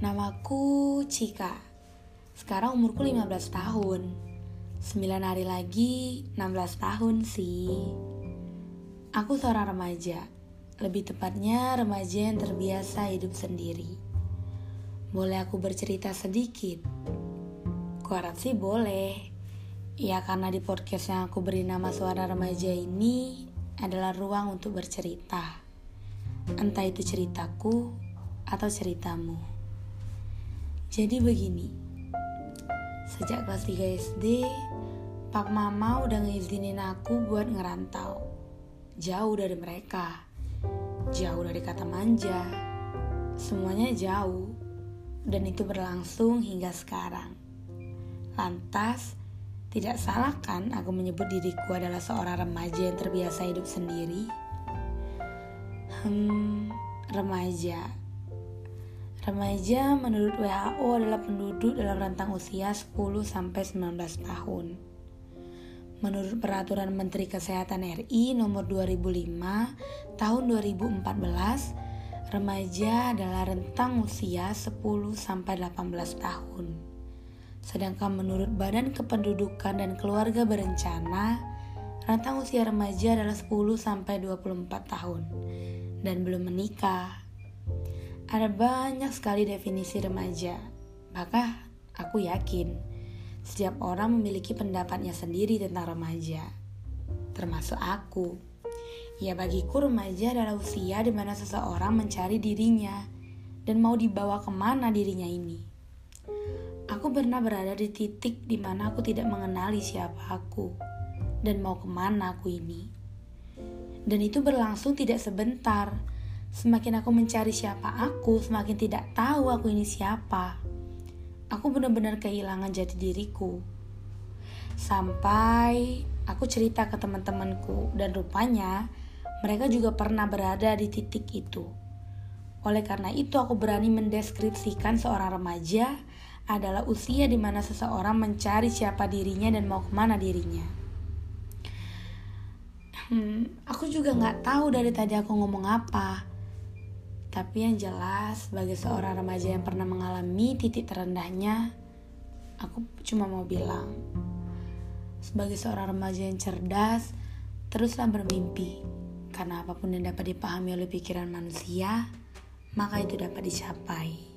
Aku Cika. Sekarang umurku 15 tahun. 9 hari lagi 16 tahun sih. Aku seorang remaja. Lebih tepatnya remaja yang terbiasa hidup sendiri. Boleh aku bercerita sedikit? Kuharap sih boleh. Ya karena di podcast yang aku beri nama Suara Remaja ini adalah ruang untuk bercerita. Entah itu ceritaku atau ceritamu. Jadi begini, sejak kelas 3 SD, Pak Mama udah ngizinin aku buat ngerantau. Jauh dari mereka, jauh dari kata manja, semuanya jauh. Dan itu berlangsung hingga sekarang. Lantas, tidak salah kan aku menyebut diriku adalah seorang remaja yang terbiasa hidup sendiri? Hmm, remaja Remaja menurut WHO adalah penduduk dalam rentang usia 10 sampai 19 tahun. Menurut Peraturan Menteri Kesehatan RI nomor 2005 tahun 2014, remaja adalah rentang usia 10 sampai 18 tahun. Sedangkan menurut Badan Kependudukan dan Keluarga Berencana, rentang usia remaja adalah 10 sampai 24 tahun dan belum menikah. Ada banyak sekali definisi remaja. Bahkan aku yakin setiap orang memiliki pendapatnya sendiri tentang remaja. Termasuk aku. Ya bagiku remaja adalah usia di mana seseorang mencari dirinya dan mau dibawa ke mana dirinya ini. Aku pernah berada di titik di mana aku tidak mengenali siapa aku dan mau ke mana aku ini. Dan itu berlangsung tidak sebentar, Semakin aku mencari siapa aku, semakin tidak tahu aku ini siapa. Aku benar-benar kehilangan jati diriku. Sampai aku cerita ke teman-temanku dan rupanya mereka juga pernah berada di titik itu. Oleh karena itu aku berani mendeskripsikan seorang remaja adalah usia di mana seseorang mencari siapa dirinya dan mau ke mana dirinya. Hmm, aku juga nggak tahu dari tadi aku ngomong apa. Tapi yang jelas, sebagai seorang remaja yang pernah mengalami titik terendahnya, aku cuma mau bilang, sebagai seorang remaja yang cerdas, teruslah bermimpi, karena apa pun yang dapat dipahami oleh pikiran manusia, maka itu dapat dicapai.